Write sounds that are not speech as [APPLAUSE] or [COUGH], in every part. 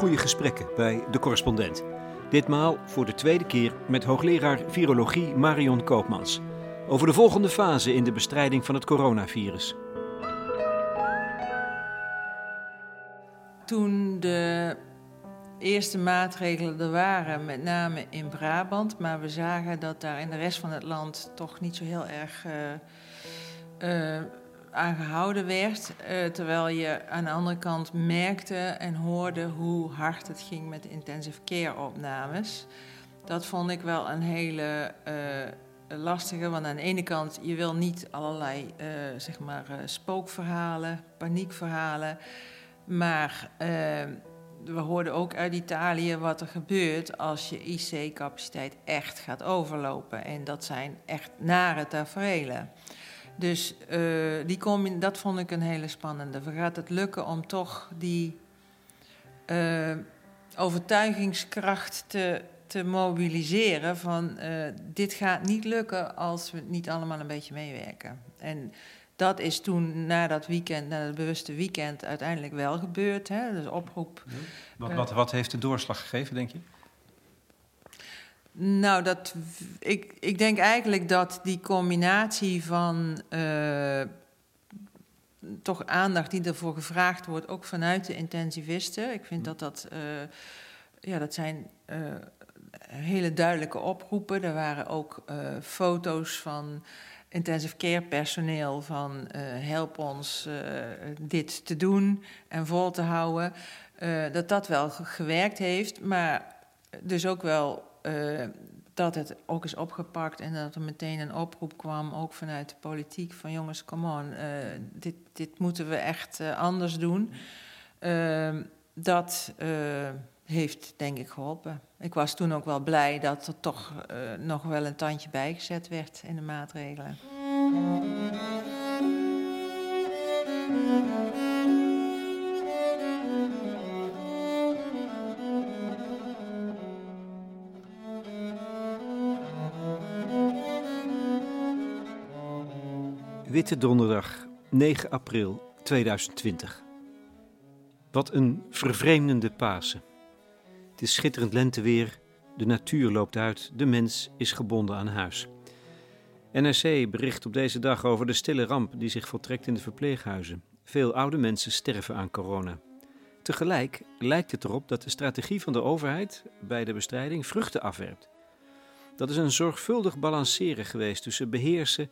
goede gesprekken bij de correspondent. Ditmaal voor de tweede keer met hoogleraar virologie Marion Koopmans. Over de volgende fase in de bestrijding van het coronavirus. Toen de eerste maatregelen er waren, met name in Brabant, maar we zagen dat daar in de rest van het land toch niet zo heel erg uh, uh, aangehouden werd. Uh, terwijl je aan de andere kant merkte en hoorde hoe hard het ging met intensive care opnames. Dat vond ik wel een hele lastige, want aan de ene kant, je wil niet allerlei zeg maar, spookverhalen, paniekverhalen. Maar we hoorden ook uit Italië wat er gebeurt als je IC-capaciteit echt gaat overlopen. En dat zijn echt nare tafereelen. Dus uh, die dat vond ik een hele spannende. Gaat het lukken om toch die uh, overtuigingskracht te, te mobiliseren van uh, dit gaat niet lukken als we niet allemaal een beetje meewerken. En dat is toen na dat weekend, na het bewuste weekend, uiteindelijk wel gebeurd. Hè? Dus oproep. Wat, wat, wat heeft de doorslag gegeven, denk je? Nou, dat, ik, ik denk eigenlijk dat die combinatie van uh, toch aandacht die ervoor gevraagd wordt, ook vanuit de intensivisten. Ik vind dat dat, uh, ja, dat zijn uh, hele duidelijke oproepen. Er waren ook foto's van intensive care personeel van help ons dit te doen en vol te houden. Dat dat wel gewerkt heeft, maar dus ook wel dat het ook is opgepakt en dat er meteen een oproep kwam, ook vanuit de politiek, van jongens, come on, dit, dit moeten we echt anders doen. Ehm, dat heeft denk ik geholpen. Ik was toen ook wel blij dat er toch nog wel een tandje bijgezet werd in de maatregelen. Witte Donderdag, 9 april 2020. Wat een vervreemdende Pasen. Het is schitterend lenteweer, de natuur loopt uit, de mens is gebonden aan huis. NRC bericht op deze dag over de stille ramp die zich voltrekt in de verpleeghuizen. Veel oude mensen sterven aan corona. Tegelijk lijkt het erop dat de strategie van de overheid bij de bestrijding vruchten afwerpt. Dat is een zorgvuldig balanceren geweest tussen beheersen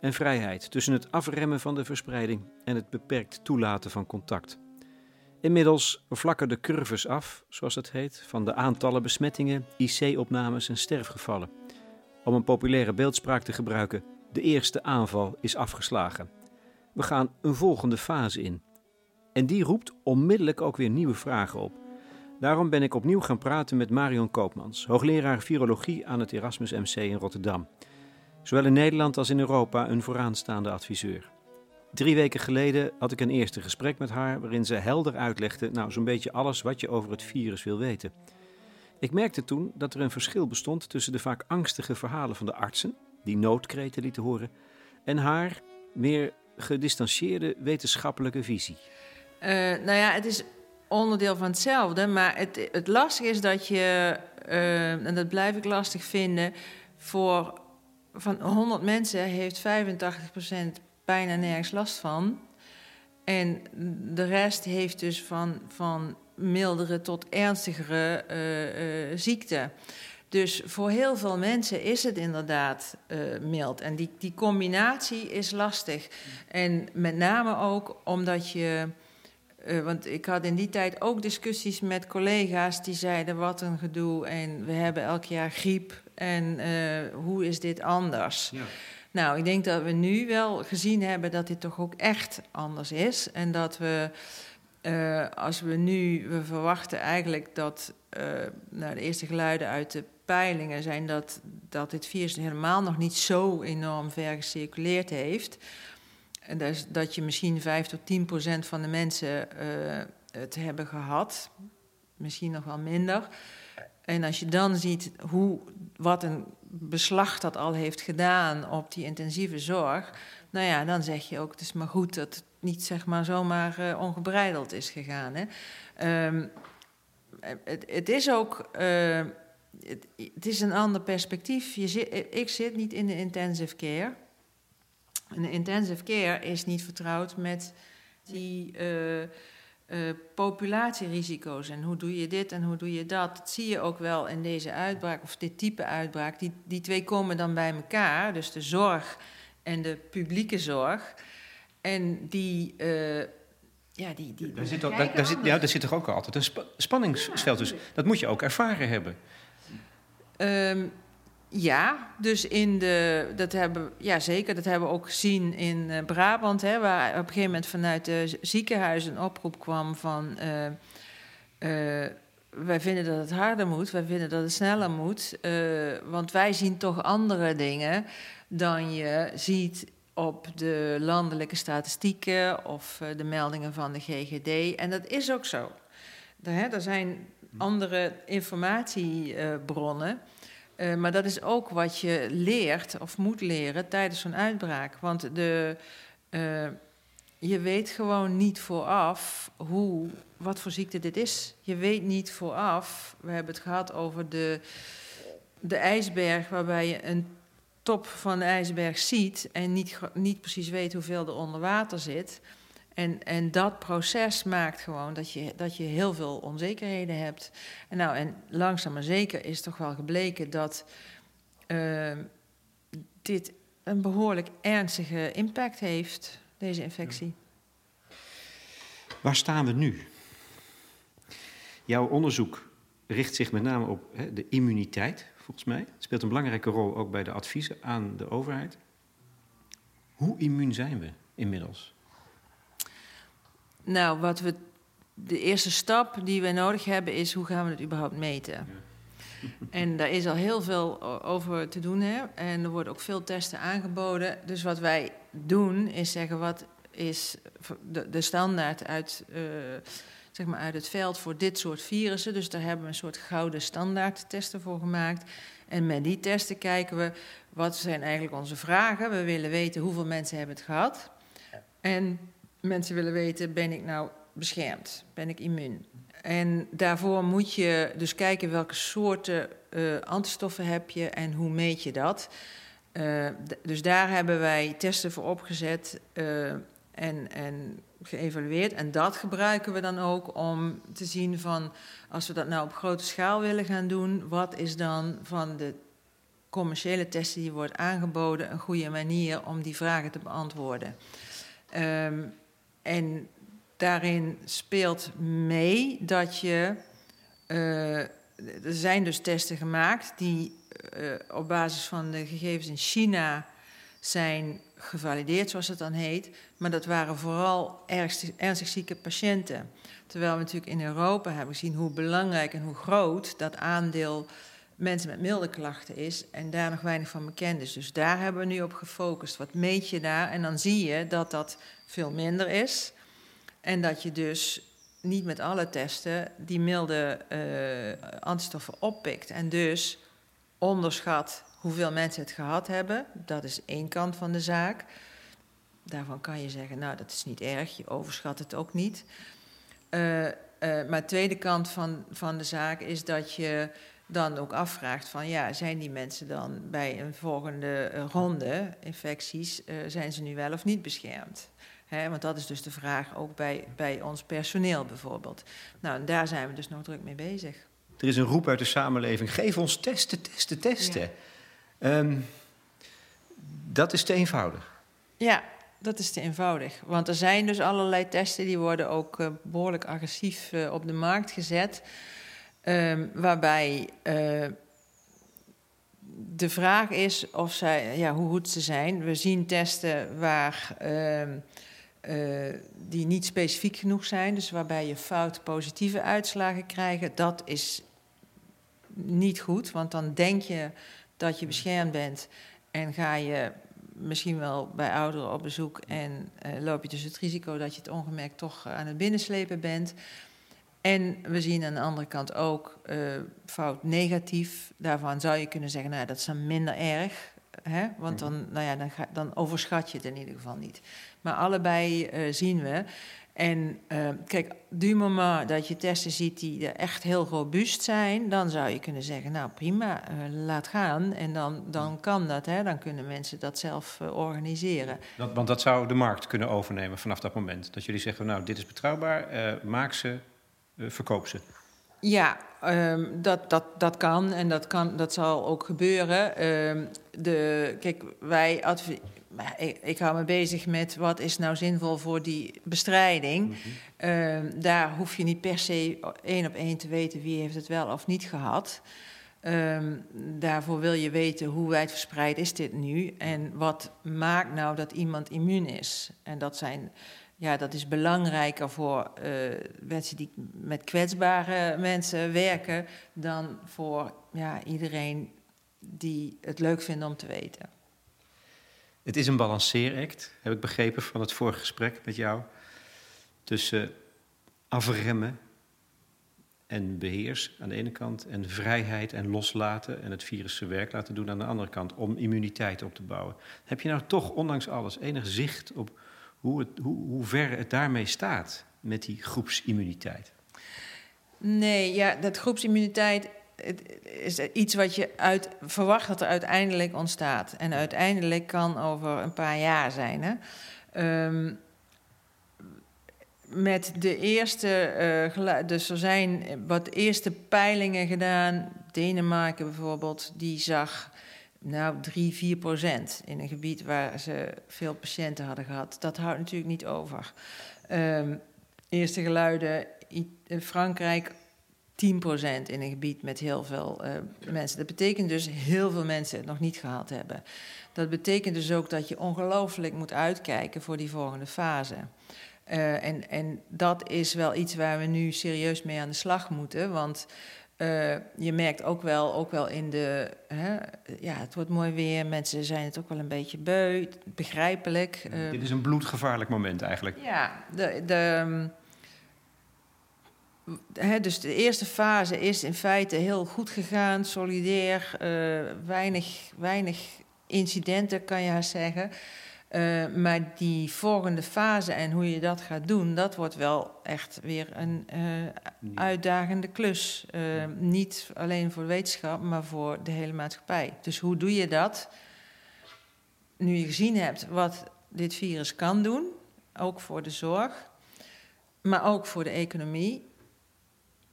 en vrijheid, tussen het afremmen van de verspreiding en het beperkt toelaten van contact. Inmiddels vlakken de curves af, zoals het heet, van de aantallen besmettingen, IC-opnames en sterfgevallen. Om een populaire beeldspraak te gebruiken, de eerste aanval is afgeslagen. We gaan een volgende fase in. En die roept onmiddellijk ook weer nieuwe vragen op. Daarom ben ik opnieuw gaan praten met Marion Koopmans, hoogleraar virologie aan het Erasmus MC in Rotterdam. Zowel in Nederland als in Europa een vooraanstaande adviseur. Drie weken geleden had ik een eerste gesprek met haar waarin ze helder uitlegde, nou zo'n beetje alles wat je over het virus wil weten. Ik merkte toen dat er een verschil bestond tussen de vaak angstige verhalen van de artsen, die noodkreten lieten horen, en haar meer gedistanceerde wetenschappelijke visie. Uh, nou ja, het is onderdeel van hetzelfde, maar het, het lastige is dat je, uh, en dat blijf ik lastig vinden, voor van 100 mensen heeft 85% bijna nergens last van. En de rest heeft dus van, van mildere tot ernstigere uh, ziekte. Dus voor heel veel mensen is het inderdaad uh, mild. En die, die combinatie is lastig. En met name ook omdat je. Uh, want ik had in die tijd ook discussies met collega's die zeiden: wat een gedoe. En we hebben elk jaar griep. En uh, hoe is dit anders? Ja. Nou, ik denk dat we nu wel gezien hebben dat dit toch ook echt anders is. En dat we, uh, als we nu, we verwachten eigenlijk dat, uh, nou, de eerste geluiden uit de peilingen zijn dat, dat dit virus helemaal nog niet zo enorm ver gecirculeerd heeft. En dat, je misschien 5 tot 10 procent van de mensen uh, het hebben gehad. Misschien nog wel minder. En als je dan ziet hoe, wat een beslag dat al heeft gedaan op die intensieve zorg, nou ja, dan zeg je ook, het is maar goed dat het niet zeg maar zomaar uh, ongebreideld is gegaan. Hè? Um, het, het is ook. eh, het, het is een ander perspectief. Je zit, ik zit niet in de intensive care. En de intensive care is niet vertrouwd met die eh, populatierisico's. En hoe doe je dit en hoe doe je dat? Dat zie je ook wel in deze uitbraak, of dit type uitbraak. Die, die twee komen dan bij elkaar, dus de zorg en de publieke zorg. En die. eh, ja, die, die Daar zit, ook, daar, zit, ja, daar zit toch ook altijd een spa- spanningsveld tussen. Dat moet je ook ervaren hebben. Ehm, ja, dus in de, dat hebben, ja zeker, dat hebben we ook gezien in eh, Brabant, hè, waar op een gegeven moment vanuit de ziekenhuis een oproep kwam van, eh, eh, wij vinden dat het harder moet, wij vinden dat het sneller moet, want wij zien toch andere dingen dan je ziet op de landelijke statistieken of de meldingen van de GGD. En dat is ook zo. Er, hè, er zijn andere informatiebronnen. Eh, maar dat is ook wat je leert of moet leren tijdens zo'n uitbraak. Want de, eh, je weet gewoon niet vooraf hoe, wat voor ziekte dit is. Je weet niet vooraf. We hebben het gehad over de, de ijsberg, waarbij je een top van de ijsberg ziet en niet, niet precies weet hoeveel er onder water zit. En, en dat proces maakt gewoon dat je, dat je heel veel onzekerheden hebt. En, nou, en langzaam maar zeker is toch wel gebleken dat eh, dit een behoorlijk ernstige impact heeft, deze infectie. Waar staan we nu? Jouw onderzoek richt zich met name op hè, de immuniteit, volgens mij. Het speelt een belangrijke rol ook bij de adviezen aan de overheid. Hoe immuun zijn we inmiddels? Nou, wat we, de eerste stap die we nodig hebben is hoe gaan we het überhaupt meten? [LAUGHS] En daar is al heel veel over te doen. Hè? En er worden ook veel testen aangeboden. Dus wat wij doen is zeggen wat is de, de standaard uit, eh, zeg maar uit het veld voor dit soort virussen. Dus daar hebben we een soort gouden standaard testen voor gemaakt. En met die testen kijken we wat zijn eigenlijk onze vragen. We willen weten hoeveel mensen hebben het gehad. En mensen willen weten, ben ik nou beschermd? Ben ik immuun? En daarvoor moet je dus kijken welke soorten eh, antistoffen heb je en hoe meet je dat. Eh, dus daar hebben wij testen voor opgezet eh, en, en geëvalueerd. En dat gebruiken we dan ook om te zien van... als we dat nou op grote schaal willen gaan doen... wat is dan van de commerciële testen die wordt aangeboden... een goede manier om die vragen te beantwoorden. Ehm, en daarin speelt mee dat je. eh, er zijn dus testen gemaakt die eh, op basis van de gegevens in China zijn gevalideerd, zoals het dan heet. Maar dat waren vooral ernstig, ernstig zieke patiënten. Terwijl we natuurlijk in Europa hebben gezien hoe belangrijk en hoe groot dat aandeel mensen met milde klachten is en daar nog weinig van bekend is. Dus daar hebben we nu op gefocust. Wat meet je daar? En dan zie je dat dat veel minder is. En dat je dus niet met alle testen die milde eh, antistoffen oppikt. En dus onderschat hoeveel mensen het gehad hebben. Dat is één kant van de zaak. Daarvan kan je zeggen, nou dat is niet erg, je overschat het ook niet. Eh, eh, maar de tweede kant van, van de zaak is dat je dan ook afvraagt van ja, zijn die mensen dan bij een volgende ronde infecties, zijn ze nu wel of niet beschermd? Want dat is dus de vraag ook bij, bij ons personeel bijvoorbeeld. Nou, en daar zijn we dus nog druk mee bezig. Er is een roep uit de samenleving: geef ons testen, testen, testen. Ehm, dat is te eenvoudig. Ja, dat is te eenvoudig. Want er zijn dus allerlei testen die worden ook eh, behoorlijk agressief eh, op de markt gezet. Ehm, waarbij eh, de vraag is of zij, ja, hoe goed ze zijn. We zien testen waar, ehm, eh, die niet specifiek genoeg zijn, dus waarbij je fout positieve uitslagen krijgt. Dat is niet goed, want dan denk je dat je beschermd bent en ga je misschien wel bij ouderen op bezoek en eh, loop je dus het risico dat je het ongemerkt toch aan het binnenslepen bent. En we zien aan de andere kant ook eh, fout negatief. Daarvan zou je kunnen zeggen, nou dat is dan minder erg. Hè? Want dan, nou ja, dan, ga, dan overschat je het in ieder geval niet. Maar allebei eh, zien we. En uh, kijk, du moment dat je testen ziet die echt heel robuust zijn, dan zou je kunnen zeggen, nou prima, uh, laat gaan. En dan, dan kan dat, hè? dan kunnen mensen dat zelf uh, organiseren. Dat, want dat zou de markt kunnen overnemen vanaf dat moment. Dat jullie zeggen, nou dit is betrouwbaar, maak ze, verkoop ze. Ja, um, dat, dat, dat kan en dat, kan, dat zal ook gebeuren. Um, de, kijk, wij ik, ik, hou me bezig met wat is nou zinvol voor die bestrijding. Mm -hmm. daar hoef je niet per se één op één te weten wie heeft het wel of niet gehad. Daarvoor wil je weten hoe wijdverspreid is dit nu en wat maakt nou dat iemand immuun is. En dat, zijn, ja, dat is belangrijker voor uh, mensen die met kwetsbare mensen werken dan voor ja, iedereen die het leuk vindt om te weten. Het is een balanceeract, heb ik begrepen van het vorige gesprek met jou. Tussen afremmen en beheers aan de ene kant en vrijheid en loslaten en het virus zijn werk laten doen aan de andere kant om immuniteit op te bouwen. Heb je nou toch, ondanks alles, enig zicht op hoe, hoe, hoe ver het daarmee staat met die groepsimmuniteit? Nee, ja, dat groepsimmuniteit is iets wat je uit, verwacht dat er uiteindelijk ontstaat. En uiteindelijk kan over een paar jaar zijn. Hè? Um, met de eerste, uh, dus er zijn wat eerste peilingen gedaan. Denemarken bijvoorbeeld, die zag nou 3, 4 procent in een gebied waar ze veel patiënten hadden gehad. Dat houdt natuurlijk niet over. Um, eerste geluiden, in Frankrijk 10% in een gebied met heel veel uh, mensen. Dat betekent dus heel veel mensen het nog niet gehad hebben. Dat betekent dus ook dat je ongelooflijk moet uitkijken voor die volgende fase. Uh, en, en dat is wel iets waar we nu serieus mee aan de slag moeten. Want uh, je merkt ook wel, ook wel in de. Hè, ja, het wordt mooi weer. Mensen zijn het ook wel een beetje beu. Begrijpelijk. Uh, Dit is een bloedgevaarlijk moment eigenlijk. Ja, de. de dus de eerste fase is in feite heel goed gegaan, solidair, uh, weinig, weinig incidenten kan je haast zeggen. Uh, maar die volgende fase en hoe je dat gaat doen, dat wordt wel echt weer een uh, uitdagende klus. niet alleen voor de wetenschap, maar voor de hele maatschappij. Dus hoe doe je dat? Nu je gezien hebt wat dit virus kan doen, ook voor de zorg, maar ook voor de economie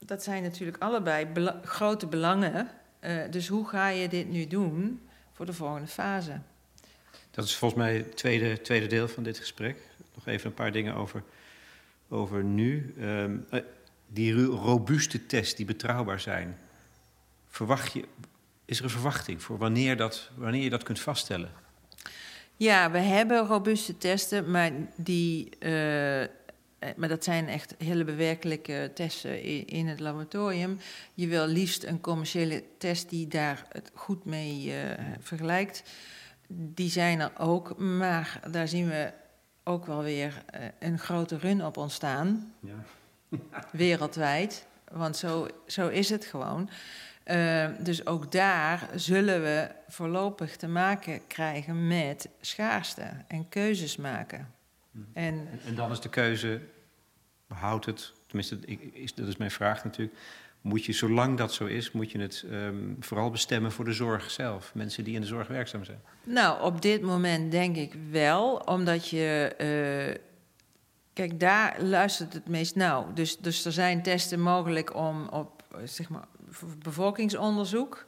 dat zijn natuurlijk allebei grote belangen. Dus hoe ga je dit nu doen voor de volgende fase? Dat is volgens mij het tweede, tweede deel van dit gesprek. Nog even een paar dingen over, over nu. Um, die robuuste tests die betrouwbaar zijn. Verwacht je, is er een verwachting voor wanneer, dat, wanneer je dat kunt vaststellen? Ja, we hebben robuuste testen, maar die, uh, eh, maar dat zijn echt hele bewerkelijke testen in het laboratorium. Je wil liefst een commerciële test die daar het goed mee vergelijkt. Die zijn er ook, maar daar zien we ook wel weer uh, een grote run op ontstaan. Ja. [LAUGHS] wereldwijd, want zo, zo is het gewoon. Uh, dus ook daar zullen we voorlopig te maken krijgen met schaarste en keuzes maken. En, en dan is de keuze, houdt het, tenminste is, dat is mijn vraag natuurlijk, moet je, zolang dat zo is, moet je het um, vooral bestemmen voor de zorg zelf. Mensen die in de zorg werkzaam zijn. Nou, op dit moment denk ik wel, omdat je. Uh, kijk, daar luistert het meest nauw. Dus, dus er zijn testen mogelijk om op zeg maar, bevolkingsonderzoek.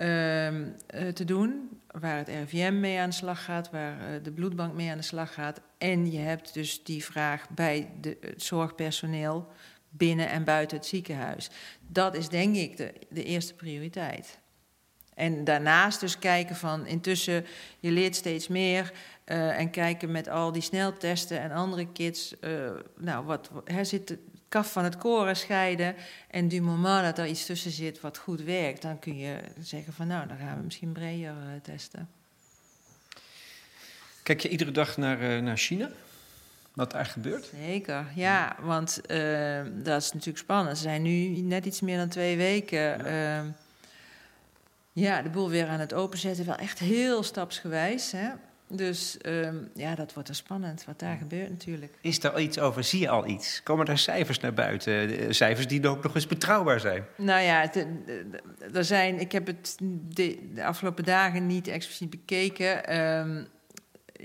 Ehm, eh, te doen. Waar het RIVM mee aan de slag gaat, waar uh, de bloedbank mee aan de slag gaat. En je hebt dus die vraag bij de, het zorgpersoneel binnen en buiten het ziekenhuis. Dat is denk ik de, de eerste prioriteit. En daarnaast dus kijken van intussen, je leert steeds meer. Uh, en kijken met al die sneltesten en andere kits. Uh, nou, wat, hè, zit, kaf van het koren scheiden. En du moment dat er iets tussen zit wat goed werkt, dan kun je zeggen van nou, dan gaan we misschien breder uh, testen. Kijk je iedere dag naar, naar China? Wat daar gebeurt? Zeker, ja, want uh, dat is natuurlijk spannend. Ze zijn nu net iets meer dan twee weken. Ja. ja, de boel weer aan het openzetten. Wel echt heel stapsgewijs. Hè? Dus ehm, ja, dat wordt er spannend wat daar gebeurt natuurlijk. Is er iets over? Zie je al iets? Komen daar cijfers naar buiten? Eh, Cijfers die ook nog eens betrouwbaar zijn? Nou ja, eh, er zijn, ik heb het de, de afgelopen dagen niet expliciet bekeken. Ehm,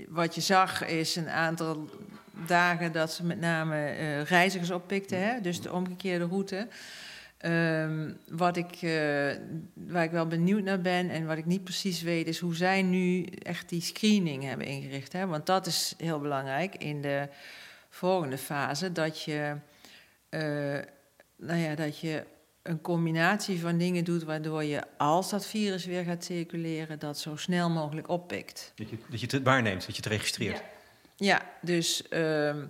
wat je zag is een aantal dagen dat ze met name eh, reizigers oppikten, hè? dus de omgekeerde route. Ehm, wat ik, eh, waar ik wel benieuwd naar ben en wat ik niet precies weet, is hoe zij nu echt die screening hebben ingericht. Hè? Want dat is heel belangrijk in de volgende fase. Dat je, eh, nou ja, dat je een combinatie van dingen doet waardoor je, als dat virus weer gaat circuleren, dat zo snel mogelijk oppikt. Dat je, dat je het waarneemt, dat je het registreert. Ja, ja dus. ehm,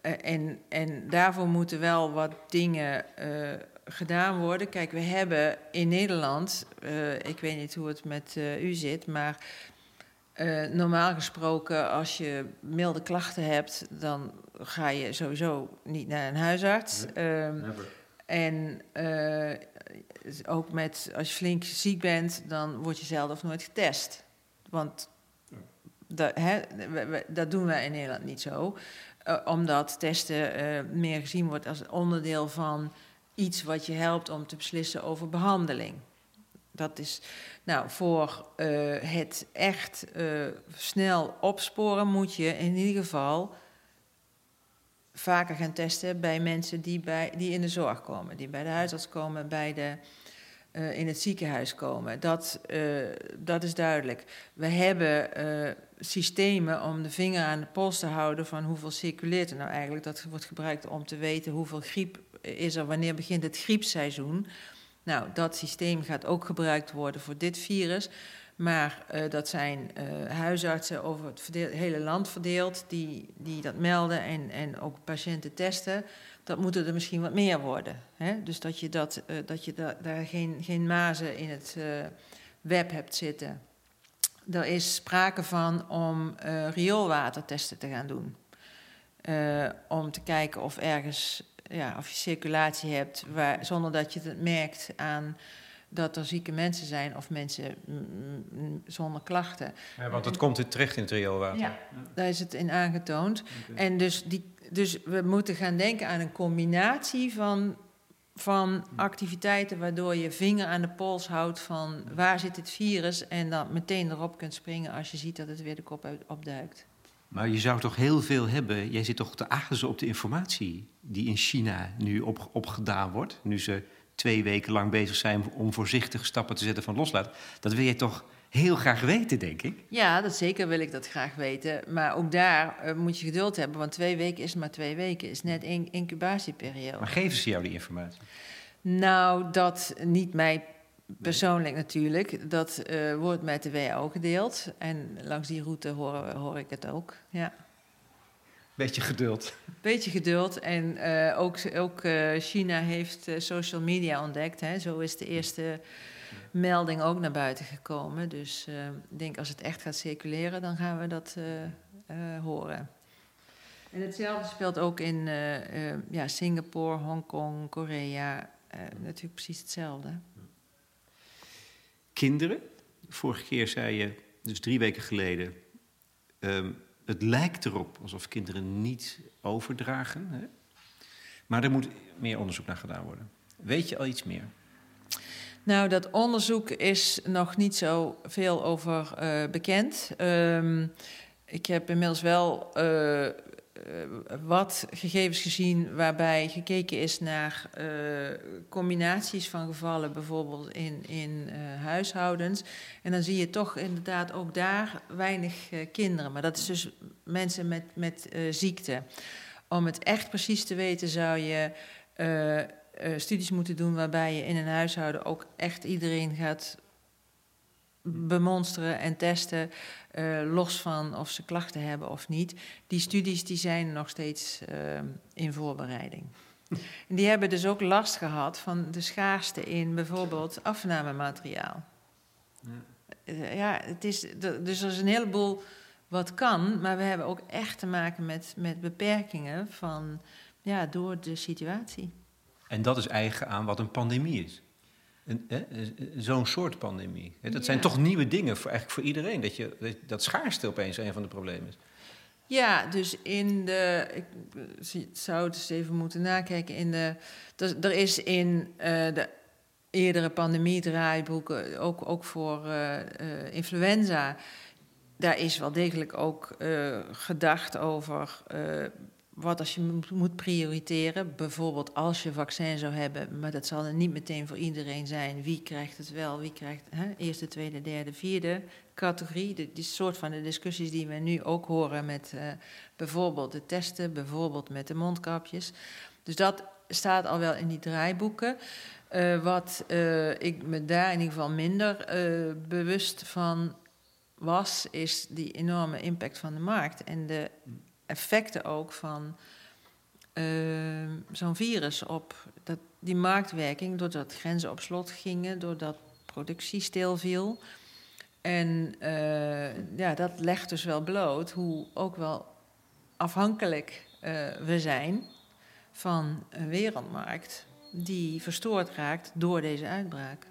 eh, en, en daarvoor moeten wel wat dingen eh, gedaan worden. Kijk, we hebben in Nederland, eh, ik weet niet hoe het met u zit, maar normaal gesproken, als je milde klachten hebt, dan ga je sowieso niet naar een huisarts. Ehm, en eh, ook met, als je flink ziek bent, dan word je zelden of nooit getest. Want dat, hè, dat doen wij in Nederland niet zo. Eh, omdat testen eh, meer gezien wordt als onderdeel van iets wat je helpt om te beslissen over behandeling. Dat is, nou, voor eh, het echt snel opsporen moet je in ieder geval vaker gaan testen bij mensen die, bij, die in de zorg komen, die bij de huisarts komen, bij de, eh, in het ziekenhuis komen. Dat, eh, dat is duidelijk. We hebben eh, systemen om de vinger aan de pols te houden van hoeveel circuleert er nou eigenlijk. Dat wordt gebruikt om te weten hoeveel griep is er, wanneer begint het griepseizoen. Nou, dat systeem gaat ook gebruikt worden voor dit virus. Maar dat zijn huisartsen over het verdeel- hele land verdeeld die, die dat melden en, en ook patiënten testen. Dat moeten er misschien wat meer worden. Hè? Dus dat je, dat, eh, dat je da- daar geen, geen mazen in het eh, web hebt zitten. Er is sprake van om eh, rioolwatertesten te gaan doen. Eh, om te kijken of ergens ja, of je circulatie hebt waar, zonder dat je het merkt aan dat er zieke mensen zijn of mensen zonder klachten. Ja, want dat komt terecht in het rioolwater. Ja, daar is het in aangetoond. En dus, die, dus we moeten gaan denken aan een combinatie van, van activiteiten waardoor je vinger aan de pols houdt van waar zit het virus en dan meteen erop kunt springen als je ziet dat het weer de kop uit, opduikt. Maar je zou toch heel veel hebben. Jij zit toch te azen op de informatie die in China nu op, opgedaan wordt. Nu ze twee weken lang bezig zijn om voorzichtig stappen te zetten van loslaten. Dat wil jij toch heel graag weten, denk ik. Ja, dat zeker wil ik dat graag weten. Maar ook daar eh, moet je geduld hebben, want twee weken is maar twee weken, is net één incubatieperiode. Maar geven ze jou die informatie? Nou, dat niet mij persoonlijk natuurlijk. Dat eh, wordt met de WHO gedeeld. En langs die route hoor, hoor ik het ook. Ja. Beetje geduld. Beetje geduld. En eh, ook, ook China heeft social media ontdekt. Hè. Zo is de eerste melding ook naar buiten gekomen. Dus eh, ik denk als het echt gaat circuleren, dan gaan we dat eh, eh, horen. En hetzelfde speelt ook in ja, Singapore, Hongkong, Korea. Natuurlijk precies hetzelfde. Kinderen. Vorige keer zei je, dus drie weken geleden. ehm, het lijkt erop alsof kinderen niet overdragen. Hè? Maar er moet meer onderzoek naar gedaan worden. Weet je al iets meer? Nou, dat onderzoek is nog niet zo veel over eh, bekend. Ehm, ik heb inmiddels wel eh, eh, wat gegevens gezien waarbij gekeken is naar combinaties van gevallen, bijvoorbeeld in, in huishoudens. En dan zie je toch inderdaad ook daar weinig kinderen. Maar dat is dus mensen met, met ziekte. Om het echt precies te weten zou je eh, studies moeten doen waarbij je in een huishouden ook echt iedereen gaat bemonsteren en testen, eh, los van of ze klachten hebben of niet. Die studies die zijn nog steeds eh, in voorbereiding. [LAUGHS] En die hebben dus ook last gehad van de schaarste in bijvoorbeeld afnamemateriaal. Eh, Ja, het is, dus er is een heleboel wat kan, maar we hebben ook echt te maken met, met beperkingen van, ja, door de situatie. En dat is eigen aan wat een pandemie is. zo'n soort pandemie. Hè, Dat zijn toch nieuwe dingen voor, eigenlijk voor iedereen. Dat, je, dat, dat schaarste opeens een van de problemen is. Ja, dus in de. Ik zou het eens even moeten nakijken. In de, er, er is in eh, de eerdere pandemiedraaiboeken, ook, ook voor eh, eh, influenza. Daar is wel degelijk ook gedacht over wat als je moet- prioriteren. Bijvoorbeeld als je vaccin zou hebben, maar dat zal er niet meteen voor iedereen zijn. Wie krijgt het wel, wie krijgt hè, eerste, tweede, derde, vierde categorie. De, die soort van de discussies die we nu ook horen met eh, bijvoorbeeld de testen, bijvoorbeeld met de mondkapjes. Dus dat staat al wel in die draaiboeken. Eh, wat eh, ik me daar in ieder geval minder bewust van was, is die enorme impact van de markt en de effecten ook van eh, zo'n virus op dat, die marktwerking, doordat grenzen op slot gingen, doordat productie stilviel. En eh, ja, dat legt dus wel bloot hoe ook wel afhankelijk eh, we zijn van een wereldmarkt die verstoord raakt door deze uitbraak.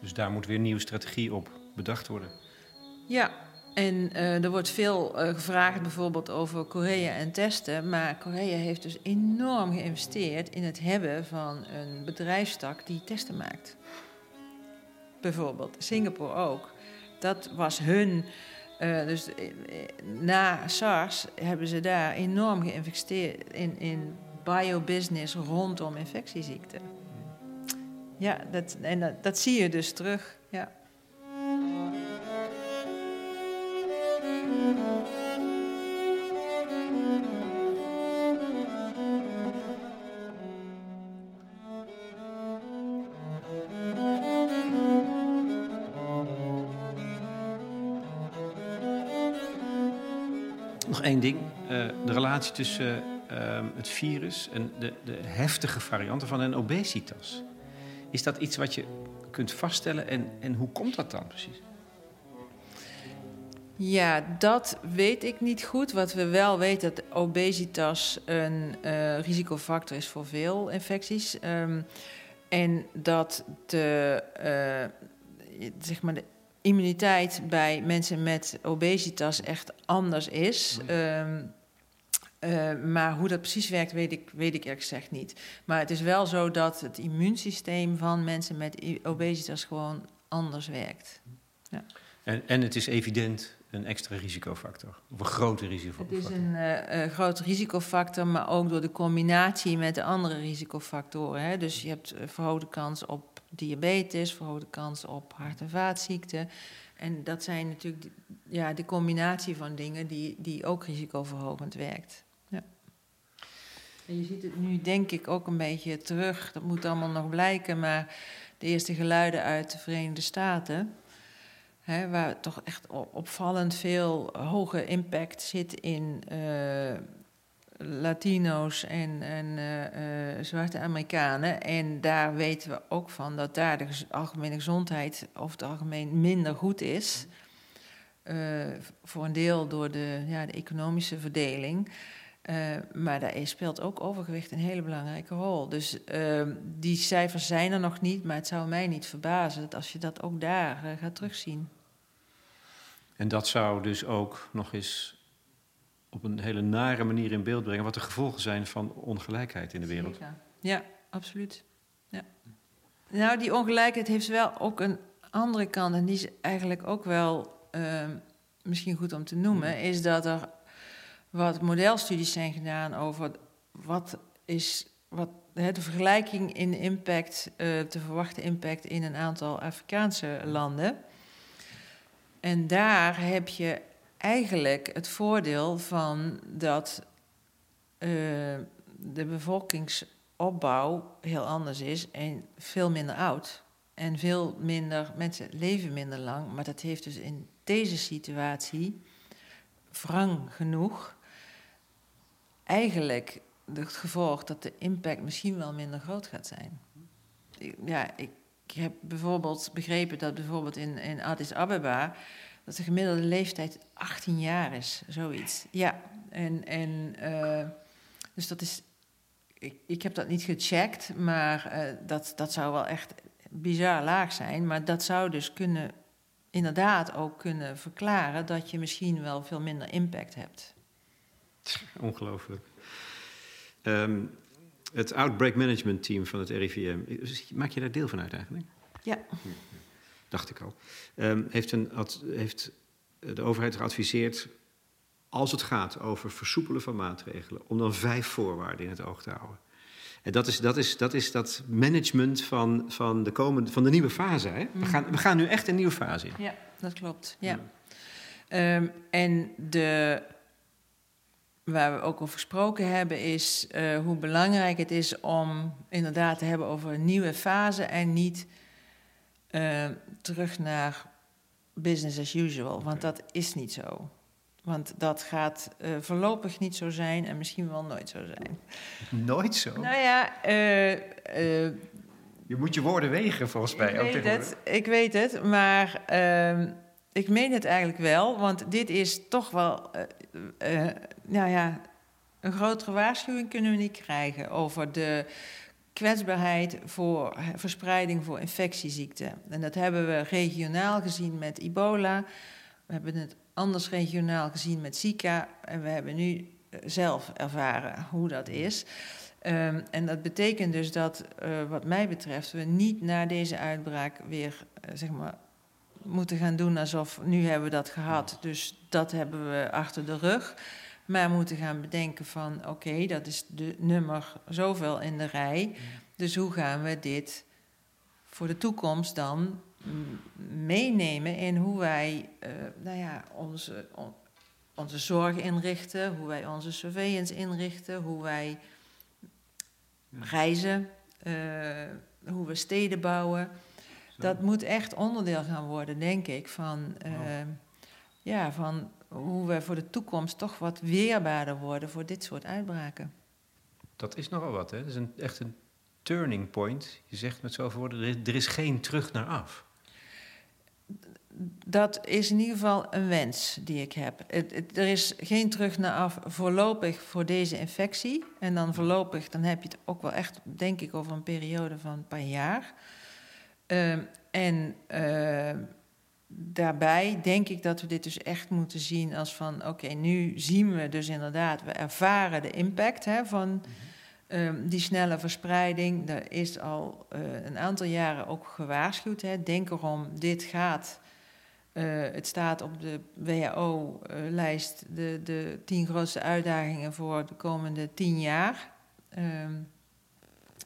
Dus daar moet weer een nieuwe strategie op bedacht worden. Ja, en eh, er wordt veel eh, gevraagd bijvoorbeeld over Korea en testen. Maar Korea heeft dus enorm geïnvesteerd in het hebben van een bedrijfstak die testen maakt. Bijvoorbeeld, Singapore ook. Dat was hun. eh, dus na SARS hebben ze daar enorm geïnvesteerd in, in biobusiness rondom infectieziekten. Ja, dat, en dat, dat zie je dus terug. Ja. Ding. eh, de relatie tussen ehm, het virus en de, de heftige varianten van en obesitas. Is dat iets wat je kunt vaststellen en, en hoe komt dat dan precies? Ja, dat weet ik niet goed. Wat we wel weten, dat obesitas een eh, risicofactor is voor veel infecties. Ehm, en dat de, eh, zeg maar de immuniteit bij mensen met obesitas echt anders is. Ehm, eh, maar hoe dat precies werkt, weet ik, weet ik eerlijk gezegd niet. Maar het is wel zo dat het immuunsysteem van mensen met obesitas gewoon anders werkt. En, en het is evident een extra risicofactor. Of een grote Het risicofactor. is een eh, groot risicofactor, maar ook door de combinatie met de andere risicofactoren. Hè. Dus je hebt verhoogde kans op diabetes, verhoogde kans op hart- en vaatziekten. En dat zijn natuurlijk ja, de combinatie van dingen die, die ook risicoverhogend werkt. Ja. En je ziet het nu denk ik ook een beetje terug. Dat moet allemaal nog blijken, maar de eerste geluiden uit de Verenigde Staten... Waar toch echt opvallend veel hoge impact zit in eh, Latino's en, en eh, eh, zwarte Amerikanen. En daar weten we ook van dat daar de gez- algemene gezondheid over het algemeen minder goed is. Eh, voor een deel door de, ja, de economische verdeling. Maar daar speelt ook overgewicht een hele belangrijke rol. Dus eh, die cijfers zijn er nog niet, maar het zou mij niet verbazen dat als je dat ook daar gaat terugzien. En dat zou dus ook nog eens op een hele nare manier in beeld brengen... wat de gevolgen zijn van ongelijkheid in de wereld. Zeker. Ja, absoluut. Ja. Nou, die ongelijkheid heeft wel ook een andere kant. En die is eigenlijk ook wel eh, misschien goed om te noemen. Is dat er wat modelstudies zijn gedaan over wat is wat, hè, de vergelijking in impact, eh te verwachten impact in een aantal Afrikaanse landen. En daar heb je eigenlijk het voordeel van dat eh, de bevolkingsopbouw heel anders is en veel minder oud. En veel minder, mensen leven minder lang. Maar dat heeft dus in deze situatie, wrang genoeg, eigenlijk het gevolg dat de impact misschien wel minder groot gaat zijn. Ja, ik heb bijvoorbeeld begrepen dat bijvoorbeeld in, in Addis Ababa dat de gemiddelde leeftijd 18 jaar is, zoiets. Ja, en, en eh, dus dat is. Ik, ik heb dat niet gecheckt, maar eh, dat, dat zou wel echt bizar laag zijn. Maar dat zou dus kunnen, inderdaad ook kunnen verklaren dat je misschien wel veel minder impact hebt. Ongelooflijk. Ehm, het Outbreak Management Team van het RIVM, maak je daar deel van uit eigenlijk? Ja. Dacht ik al. Ehm, heeft, een, heeft de overheid geadviseerd, als het gaat over versoepelen van maatregelen, om dan vijf voorwaarden in het oog te houden. En dat is dat, is, dat, is dat management van, van, de, komende, van de nieuwe fase. Hè? We, gaan, we gaan nu echt een nieuwe fase in. Ja, dat klopt. Ja. Ehm, en de, waar we ook over gesproken hebben, is uh, hoe belangrijk het is om inderdaad te hebben over een nieuwe fase en niet uh, terug naar business as usual. Want dat is niet zo. Want dat gaat uh, voorlopig niet zo zijn en misschien wel nooit zo zijn. Nooit zo? Nou ja, uh, je moet je woorden wegen volgens mij. Ik weet het, ik weet het, maar ehm, ik meen het eigenlijk wel. Want dit is toch wel, nou ja, een grotere waarschuwing kunnen we niet krijgen over de kwetsbaarheid voor verspreiding voor infectieziekten. En dat hebben we regionaal gezien met ebola. We hebben het anders regionaal gezien met Zika. En we hebben nu eh, zelf ervaren hoe dat is. Um, en dat betekent dus dat, uh, wat mij betreft, we niet na deze uitbraak weer, uh, zeg maar, moeten gaan doen alsof nu hebben we dat gehad. Dus dat hebben we achter de rug. Maar moeten gaan bedenken van, oké, okay, dat is de nummer zoveel in de rij. Dus hoe gaan we dit voor de toekomst dan meenemen in hoe wij uh, nou ja, onze, on, onze zorg inrichten, hoe wij onze surveillance inrichten, hoe wij reizen, uh, hoe we steden bouwen. Zo. Dat moet echt onderdeel gaan worden, denk ik, van, uh, wow. ja, van hoe we voor de toekomst toch wat weerbaarder worden voor dit soort uitbraken. Dat is nogal wat, hè? Dat is een, echt een turning point. Je zegt met zoveel woorden, er is, er is geen terug naar af dat is in ieder geval een wens die ik heb. Het, het, er is geen terug naar af voorlopig voor deze infectie. En dan voorlopig, dan heb je het ook wel echt, denk ik, over een periode van een paar jaar. Uh, en uh, daarbij denk ik dat we dit dus echt moeten zien als van... oké, okay, nu zien we dus inderdaad, we ervaren de impact hè, van... -hmm. Um, die snelle verspreiding, daar is al uh, een aantal jaren ook gewaarschuwd. Hè. Denk erom, dit gaat uh, het staat op de WHO-lijst de, de tien grootste uitdagingen voor de komende tien jaar. Um,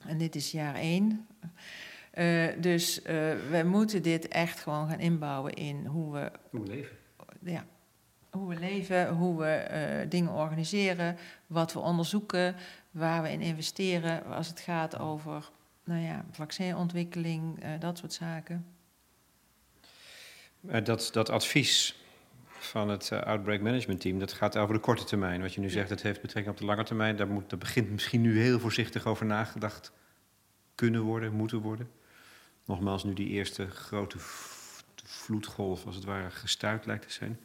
en dit is jaar één. Uh, dus uh, wij moeten dit echt gewoon gaan inbouwen in hoe we... Hoe we leven. Ja, hoe we leven, hoe we dingen organiseren, wat we onderzoeken, waar we in investeren als het gaat over nou ja, vaccinontwikkeling, dat soort zaken. Uh, dat, dat advies van het uh, Outbreak Management Team, dat gaat over de korte termijn. Wat je nu zegt, dat heeft betrekking op de lange termijn. Daar, moet, daar begint misschien nu heel voorzichtig over nagedacht kunnen worden, moeten worden. Nogmaals, nu die eerste grote vloedgolf, als het ware, gestuurd lijkt te zijn.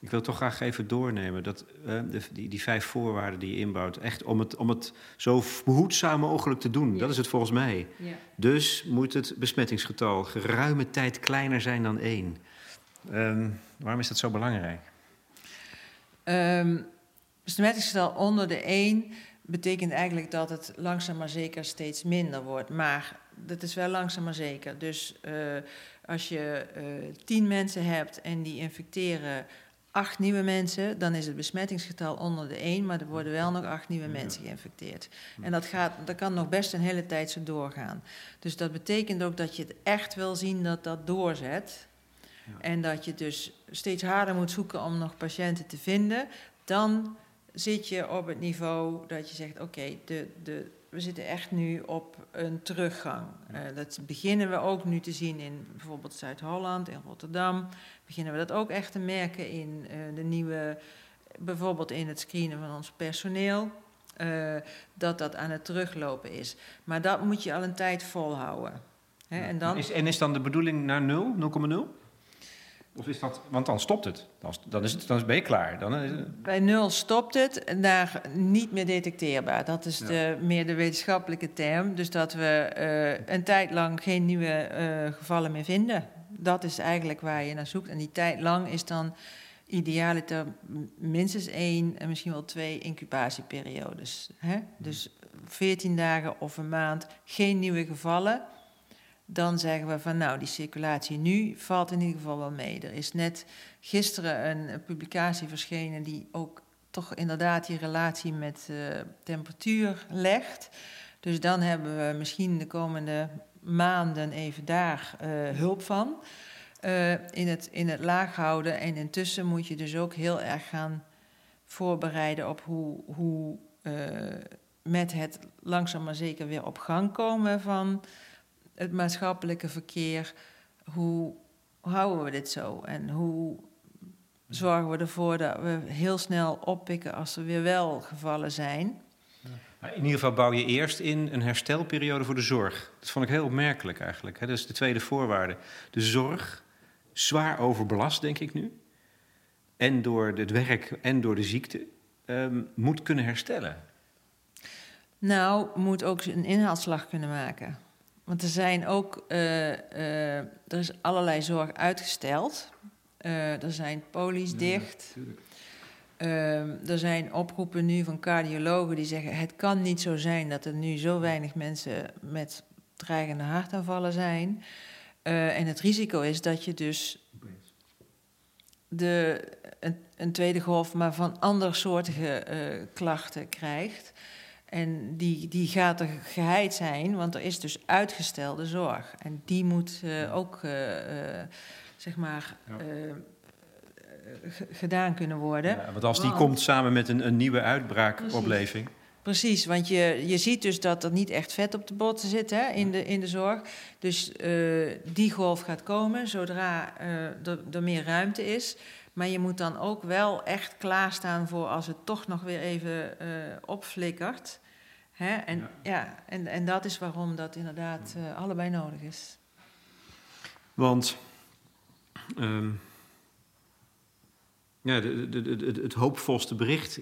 Ik wil toch graag even doornemen dat uh, de, die, die, vijf voorwaarden die je inbouwt, echt om het, om het zo behoedzaam mogelijk te doen, ja. dat is het volgens mij. Ja. Dus moet het besmettingsgetal geruime tijd kleiner zijn dan één. Um, waarom is dat zo belangrijk? Um, besmettingsgetal onder de één betekent eigenlijk dat het langzaam maar zeker steeds minder wordt. Maar dat is wel langzaam maar zeker. Dus uh, als je uh, tien mensen hebt en die infecteren acht nieuwe mensen, dan is het besmettingsgetal onder de 1, maar er worden wel nog acht nieuwe mensen geïnfecteerd. En dat, gaat, dat kan nog best een hele tijd zo doorgaan. Dus dat betekent ook dat je het echt wil zien dat dat doorzet. Ja. En dat je dus steeds harder moet zoeken om nog patiënten te vinden. Dan zit je op het niveau dat je zegt: oké, okay, de, de, we zitten echt nu op een teruggang. Uh, dat beginnen we ook nu te zien in bijvoorbeeld Zuid-Holland, in Rotterdam. Beginnen we dat ook echt te merken in uh, de nieuwe, bijvoorbeeld in het screenen van ons personeel. Uh, dat dat aan het teruglopen is. Maar dat moet je al een tijd volhouden. Hè? En, dan, is, en is dan de bedoeling naar 0, 0,0? Of is dat, want dan stopt het. Dan, dan, is het, dan ben je klaar. Dan is het... Bij nul stopt het, naar niet meer detecteerbaar. Dat is de, meer de wetenschappelijke term. Dus dat we eh, een tijd lang geen nieuwe eh, gevallen meer vinden. Dat is eigenlijk waar je naar zoekt. En die tijd lang is dan idealiter minstens één en misschien wel twee incubatieperiodes. Hè? Dus 14 dagen of een maand geen nieuwe gevallen dan zeggen we van nou, die circulatie nu valt in ieder geval wel mee. Er is net gisteren een, publicatie verschenen die ook toch inderdaad die relatie met uh, temperatuur legt. Dus dan hebben we misschien de komende maanden even daar uh, hulp van. Uh, in, het, in het laag houden. En intussen moet je dus ook heel erg gaan voorbereiden op hoe, hoe met het langzaam maar zeker weer op gang komen van het maatschappelijke verkeer, hoe, houden we dit zo? En hoe zorgen we ervoor dat we heel snel oppikken als er weer wel gevallen zijn? In ieder geval bouw je eerst in een herstelperiode voor de zorg. Dat vond ik heel opmerkelijk eigenlijk. Dat is de tweede voorwaarde. De zorg, zwaar overbelast denk ik nu, en door het werk en door de ziekte, um, moet kunnen herstellen. Nou, moet ook een inhaalslag kunnen maken. Want er zijn ook, uh, uh, er is allerlei zorg uitgesteld. Uh, er zijn polies dicht. er zijn oproepen nu van cardiologen die zeggen: het kan niet zo zijn dat er nu zo weinig mensen met dreigende hartaanvallen zijn. en het risico is dat je dus de, een, een tweede golf, maar van andersoortige klachten krijgt. En die, die gaat er geheid zijn, want er is dus uitgestelde zorg. En die moet uh, ook, uh, uh, zeg maar, gedaan kunnen worden. Ja, want als die komt samen met een, een nieuwe uitbraakopleving... Precies, want je, je ziet dus dat er niet echt vet op de botten zit hè, in, de, in de zorg. Dus die golf gaat komen zodra er, er meer ruimte is. Maar je moet dan ook wel echt klaarstaan voor als het toch nog weer even uh, opflikkert. Hè? En, ja. en, en dat is waarom dat inderdaad uh, allebei nodig is. Want um, ja, de, de, de, het hoopvolste bericht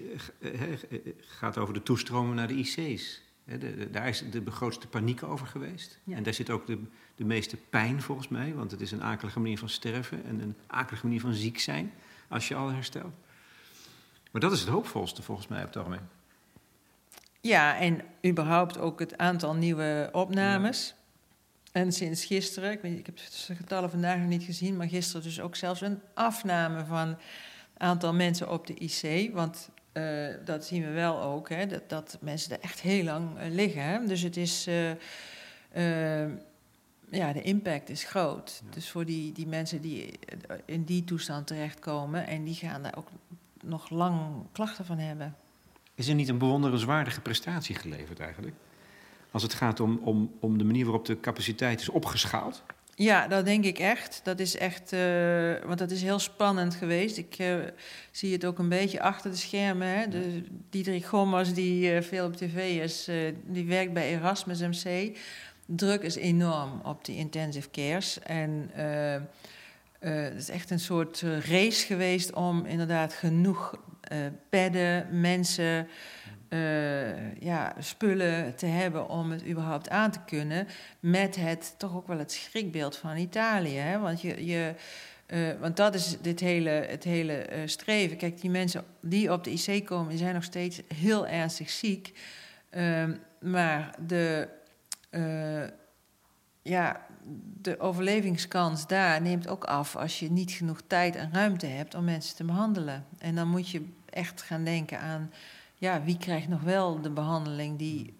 gaat over de toestromen naar de IC's. De, daar is de grootste paniek over geweest. Ja. En daar zit ook de, de meeste pijn volgens mij, want het is een akelige manier van sterven en een akelige manier van ziek zijn als je al herstelt. Maar dat is het hoopvolste volgens mij op het ogenblik. Ja, en überhaupt ook het aantal nieuwe opnames. En sinds gisteren, ik, weet, ik heb de getallen vandaag nog niet gezien, maar gisteren dus ook zelfs een afname van het aantal mensen op de IC. Want uh, dat zien we wel ook, hè, dat, dat mensen er echt heel lang uh, liggen. Hè. Dus het is, uh, ja, de impact is groot. Ja. Dus voor die, die mensen die in die toestand terechtkomen en die gaan daar ook nog lang klachten van hebben. Is er niet een bewonderenswaardige prestatie geleverd eigenlijk? Als het gaat om, om, om de manier waarop de capaciteit is opgeschaald? Ja, dat denk ik echt. Dat is echt, uh, want dat is heel spannend geweest. Ik uh, zie het ook een beetje achter de schermen. Hè. De, Diederik Gommers, die uh, veel op tv is, die werkt bij Erasmus MC. Druk is enorm op die intensive cares. En het is echt een soort race geweest om inderdaad genoeg uh, bedden, mensen, ja, spullen te hebben om het überhaupt aan te kunnen. Met het toch ook wel het schrikbeeld van Italië. Hè? Want, je, je, want dat is dit hele, het hele streven. Kijk, die mensen die op de IC komen, die zijn nog steeds heel ernstig ziek. Ehm, maar de, ja, de overlevingskans daar neemt ook af als je niet genoeg tijd en ruimte hebt om mensen te behandelen. En dan moet je echt gaan denken aan, ja, wie krijgt nog wel de behandeling die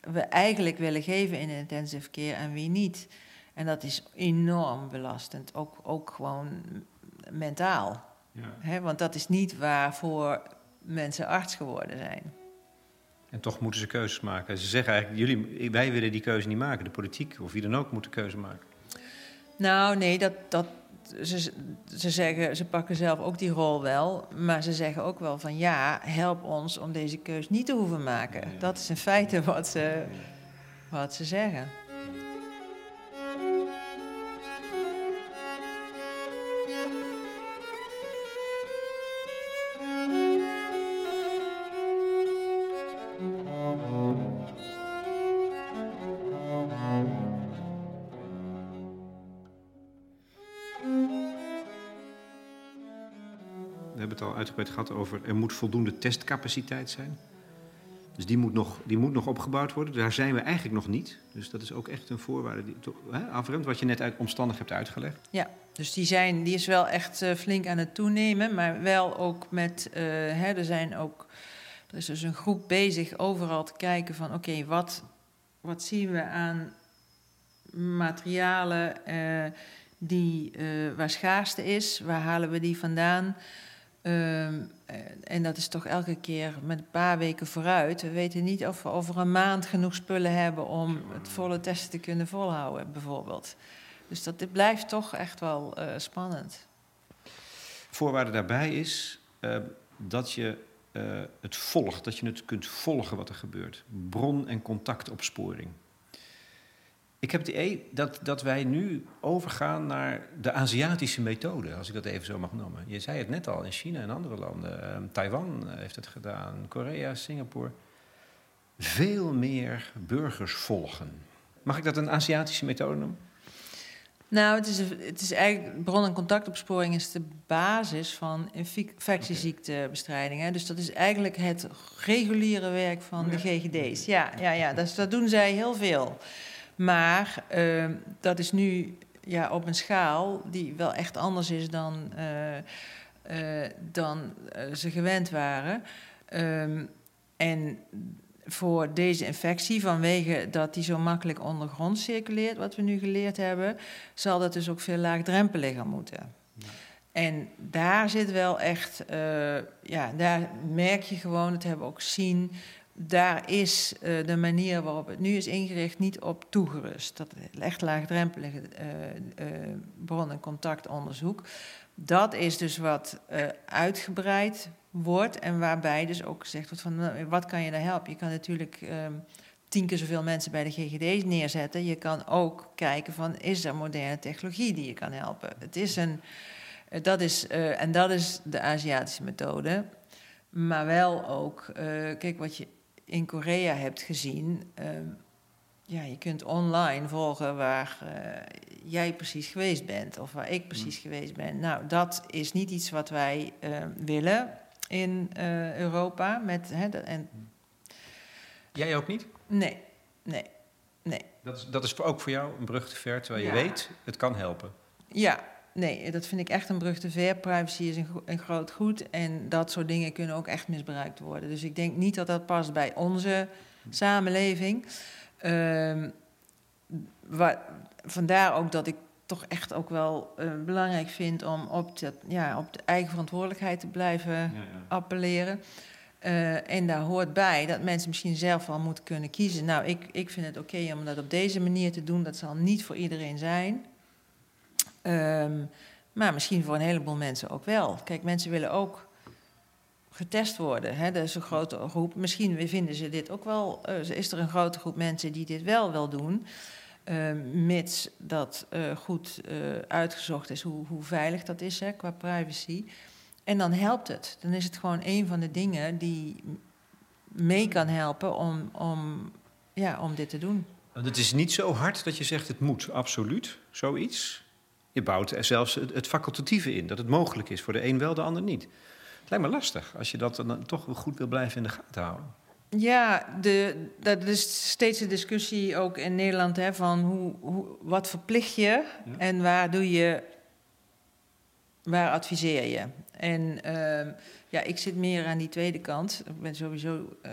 we eigenlijk willen geven in intensive care en wie niet. En dat is enorm belastend, ook, ook gewoon mentaal. Ja. want dat is niet waarvoor mensen arts geworden zijn. En toch moeten ze keuzes maken. Ze zeggen eigenlijk, jullie, wij willen die keuze niet maken. De politiek of wie dan ook moet de keuze maken. Nou, nee, dat, dat, ze, ze, zeggen, ze pakken zelf ook die rol wel. Maar ze zeggen ook wel van ja, help ons om deze keus niet te hoeven maken. Dat is in feite wat ze, wat ze zeggen. Uitgebreid gehad over er moet voldoende testcapaciteit zijn. Dus die moet, nog, die moet nog opgebouwd worden. Daar zijn we eigenlijk nog niet. Dus dat is ook echt een voorwaarde. Die, hè, wat je net uit, omstandig hebt uitgelegd. Ja, dus die, zijn, die is wel echt uh, flink aan het toenemen. Maar wel ook met... Uh, hè, er zijn ook... Er is dus een groep bezig overal te kijken van... Oké, wat, wat zien we aan materialen uh, die, waar schaarste is? Waar halen we die vandaan? Ehm, en dat is toch elke keer met een paar weken vooruit. We weten niet of we over een maand genoeg spullen hebben om het volle testen te kunnen volhouden, bijvoorbeeld. Dus dat dit blijft toch echt wel uh, spannend. Voorwaarde daarbij is uh, dat je het volgt, dat je het kunt volgen wat er gebeurt. Bron- en contactopsporing. Ik heb het idee dat, dat wij nu overgaan naar de Aziatische methode, als ik dat even zo mag noemen. Je zei het net al, in China en andere landen. Uh, Taiwan heeft het gedaan, Korea, Singapore. Veel meer burgers volgen. Mag ik dat een Aziatische methode noemen? Nou, het is, het is eigenlijk bron- en contactopsporing is de basis van infectieziektebestrijding. Hè? Dus dat is eigenlijk het reguliere werk van de GGD's. Ja, ja, ja dus dat doen zij heel veel. Maar uh, dat is nu ja, op een schaal die wel echt anders is dan, uh, uh, dan ze gewend waren. Um, en voor deze infectie, vanwege dat die zo makkelijk ondergrond circuleert, wat we nu geleerd hebben, zal dat dus ook veel laagdrempeliger moeten. Ja. En daar zit wel echt, ja, daar merk je gewoon, dat hebben we ook zien, daar is uh, de manier waarop het nu is ingericht niet op toegerust. Dat echt laagdrempelige uh, bron- en contactonderzoek. Dat is dus wat uitgebreid wordt en waarbij dus ook gezegd wordt van nou, wat kan je daar helpen? Je kan natuurlijk um, tien keer zoveel mensen bij de GGD's neerzetten. Je kan ook kijken van is er moderne technologie die je kan helpen? Het is een, dat is, en dat is de Aziatische methode. Maar wel ook, kijk wat je in Korea hebt gezien. Uh, ja, je kunt online volgen waar uh, jij precies geweest bent of waar ik precies mm. geweest ben. Nou, dat is niet iets wat wij uh, willen in uh, Europa. Met, hè, de, en... Jij ook niet? Nee, nee, nee. Dat is, dat is ook voor jou een brug te ver, terwijl je weet, het kan helpen. Ja, nee, dat vind ik echt een brug te ver. Privacy is een, een, groot goed en dat soort dingen kunnen ook echt misbruikt worden. Dus ik denk niet dat dat past bij onze samenleving. Waar, vandaar ook dat ik toch echt ook wel uh, belangrijk vind om op, dat, ja, op de eigen verantwoordelijkheid te blijven ja, ja. appelleren. Uh, en daar hoort bij dat mensen misschien zelf wel moeten kunnen kiezen. Nou, ik, ik vind het oké okay om dat op deze manier te doen. Dat zal niet voor iedereen zijn. Um, maar misschien voor een heleboel mensen ook wel. Kijk, mensen willen ook getest worden. Hè? Dat is een grote groep. Misschien vinden ze dit ook wel. Uh, is er een grote groep mensen die dit wel wil doen. Uh, mits dat uh, goed uh, uitgezocht is hoe, hoe, veilig dat is hè, qua privacy. En dan helpt het. Dan is het gewoon een van de dingen die mee kan helpen om, om, ja, om dit te doen. Het is niet zo hard dat je zegt het moet, absoluut, zoiets. Je bouwt er zelfs het, het facultatieve in, dat het mogelijk is voor de een wel, de ander niet. Het lijkt me lastig als je dat dan toch goed wil blijven in de gaten houden. Ja, de, dat is steeds een discussie ook in Nederland hè, van hoe, hoe, wat verplicht je ja. en waar doe je, waar adviseer je. En uh, ja, ik zit meer aan die tweede kant. Ik ben sowieso uh,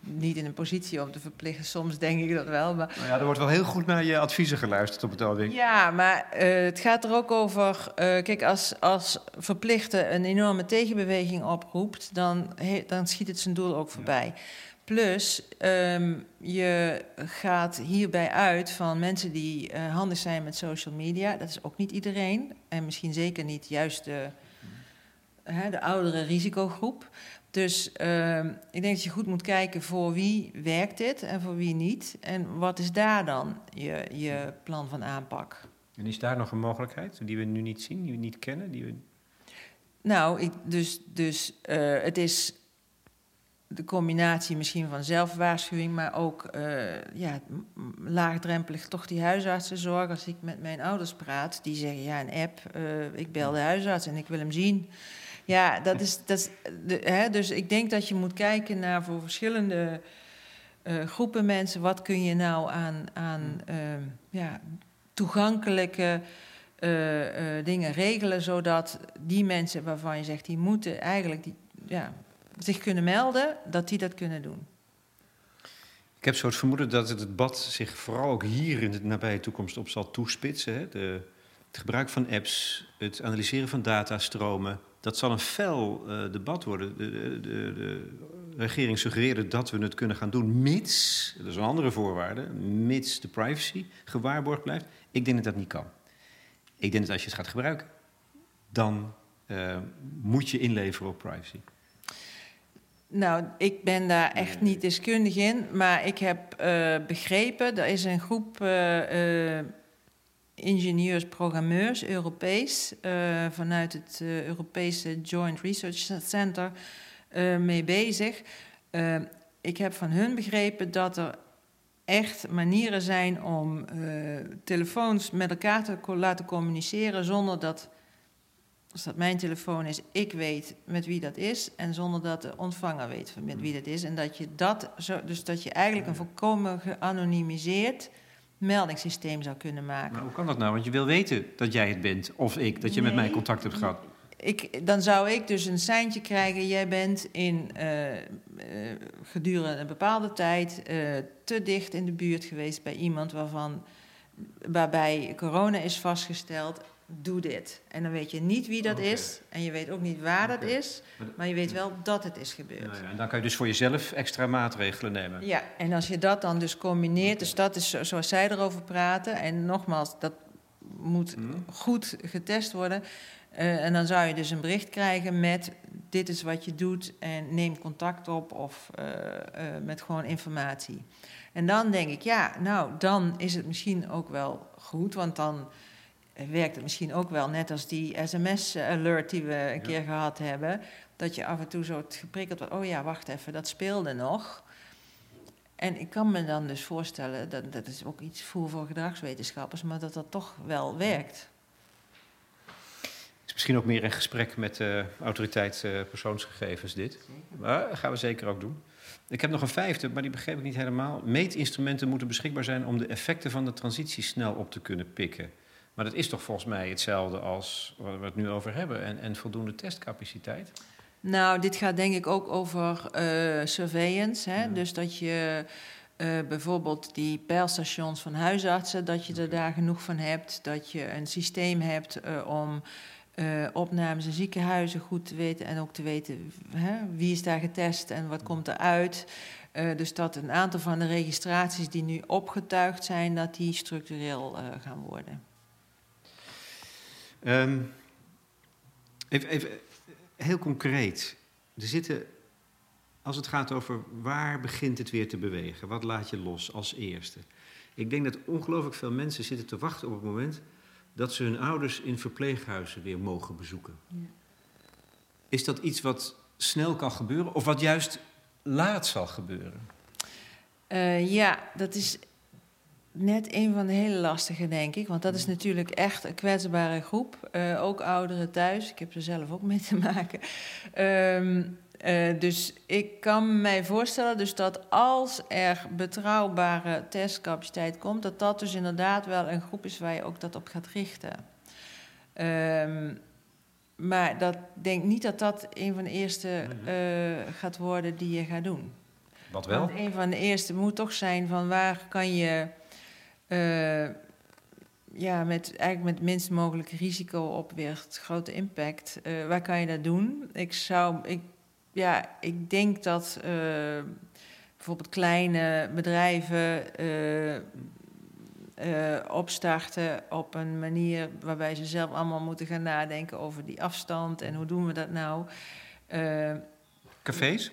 niet in een positie om te verplichten. Soms denk ik dat wel. Maar... Nou ja, er wordt wel heel goed naar je adviezen geluisterd op het ogenblik. Ja, maar uh, het gaat er ook over. Uh, kijk, als, als verplichte een enorme tegenbeweging oproept, dan, he, dan schiet het zijn doel ook voorbij. Ja. Plus, um, je gaat hierbij uit van mensen die uh, handig zijn met social media. Dat is ook niet iedereen. En misschien zeker niet juist de, uh, de oudere risicogroep. Dus uh, ik denk dat je goed moet kijken voor wie werkt dit en voor wie niet. En wat is daar dan je, je plan van aanpak? En is daar nog een mogelijkheid die we nu niet zien, die we niet kennen? Die we... Nou, ik, dus, dus uh, het is de combinatie misschien van zelfwaarschuwing, maar ook uh, ja, laagdrempelig toch die huisartsenzorg. Als ik met mijn ouders praat, die zeggen ja, een app, uh, ik bel de huisarts en ik wil hem zien. Ja, dat is. Dat is de, hè, dus ik denk dat je moet kijken naar voor verschillende uh, groepen mensen. Wat kun je nou aan, aan ja, toegankelijke uh, dingen regelen, zodat die mensen waarvan je zegt die moeten eigenlijk die, ja, zich kunnen melden, dat die dat kunnen doen. Ik heb zo het vermoeden dat het debat zich vooral ook hier in de nabije toekomst op zal toespitsen. Hè? De, het gebruik van apps, het analyseren van datastromen. Dat zal een fel uh, debat worden. De, de, de, regering suggereerde dat we het kunnen gaan doen, mits, dat is een andere voorwaarde, mits de privacy gewaarborgd blijft. Ik denk dat dat niet kan. Ik denk dat als je het gaat gebruiken, dan uh, moet je inleveren op privacy. Nou, ik ben daar echt niet deskundig in, maar ik heb uh, begrepen, er is een groep uh, ingenieurs, programmeurs, Europees, vanuit het Europese Joint Research Center mee bezig. ik heb van hun begrepen dat er echt manieren zijn om telefoons met elkaar te laten communiceren zonder dat als dat mijn telefoon is, ik weet met wie dat is. En zonder dat de ontvanger weet met wie dat is. En dat je dat zo, dus dat je eigenlijk een volkomen geanonimiseerd meldingssysteem zou kunnen maken. Maar hoe kan dat nou? Want je wil weten dat jij het bent, of ik, dat je met mij contact hebt gehad. Ik, dan zou ik dus een seintje krijgen: jij bent in uh, uh, gedurende een bepaalde tijd uh, te dicht in de buurt geweest bij iemand waarvan, waarbij corona is vastgesteld doe dit. En dan weet je niet wie dat is en je weet ook niet waar dat is, maar je weet wel dat het is gebeurd. Nou ja, en dan kan je dus voor jezelf extra maatregelen nemen. Ja, en als je dat dan dus combineert, dus dat is zoals zij erover praten, en nogmaals, dat moet mhm. goed getest worden. Uh, en dan zou je dus een bericht krijgen met dit is wat je doet en neem contact op of uh, uh, met gewoon informatie. En dan denk ik, ja, nou, dan is het misschien ook wel goed, want dan werkt het misschien ook wel, net als die sms-alert die we een keer gehad hebben, dat je af en toe zo geprikkeld wordt, oh ja, wacht even, dat speelde nog. En ik kan me dan dus voorstellen, dat, dat is ook iets voer voor gedragswetenschappers, maar dat dat toch wel werkt. Het is misschien ook meer een gesprek met de autoriteit uh, persoonsgegevens dit. Maar dat gaan we zeker ook doen. Ik heb nog een vijfde, maar die begreep ik niet helemaal. Meetinstrumenten moeten beschikbaar zijn om de effecten van de transitie snel op te kunnen pikken. Maar dat is toch volgens mij hetzelfde als waar we het nu over hebben en, en voldoende testcapaciteit? Nou, dit gaat denk ik ook over uh, surveillance. Hè? Dus dat je uh, bijvoorbeeld die pijlstations van huisartsen, dat je er daar genoeg van hebt. Dat je een systeem hebt uh, om opnames in ziekenhuizen goed te weten en ook te weten hè, wie is daar getest en wat komt eruit. dus dat een aantal van de registraties die nu opgetuigd zijn, dat die structureel gaan worden. Um, even, even heel concreet. Er zitten, als het gaat over waar begint het weer te bewegen, wat laat je los als eerste? Ik denk dat ongelooflijk veel mensen zitten te wachten op het moment dat ze hun ouders in verpleeghuizen weer mogen bezoeken. Ja. Is dat iets wat snel kan gebeuren of wat juist laat zal gebeuren? Uh, ja, dat is net een van de hele lastige, denk ik. Want dat is natuurlijk echt een kwetsbare groep. Uh, ook ouderen thuis. Ik heb er zelf ook mee te maken. Um, uh, dus ik kan mij voorstellen dus dat als er betrouwbare testcapaciteit komt... dat dat dus inderdaad wel een groep is waar je ook dat op gaat richten. Um, maar dat denk niet dat dat een van de eerste uh, gaat worden die je gaat doen. Wat wel? Want een van de eerste moet toch zijn van waar kan je uh, ja, met, eigenlijk met het minst mogelijke risico op weer grote impact. Uh, waar kan je dat doen? Ik zou, ik, ja, ik denk dat uh, bijvoorbeeld kleine bedrijven opstarten op een manier waarbij ze zelf allemaal moeten gaan nadenken over die afstand en hoe doen we dat nou. Cafés?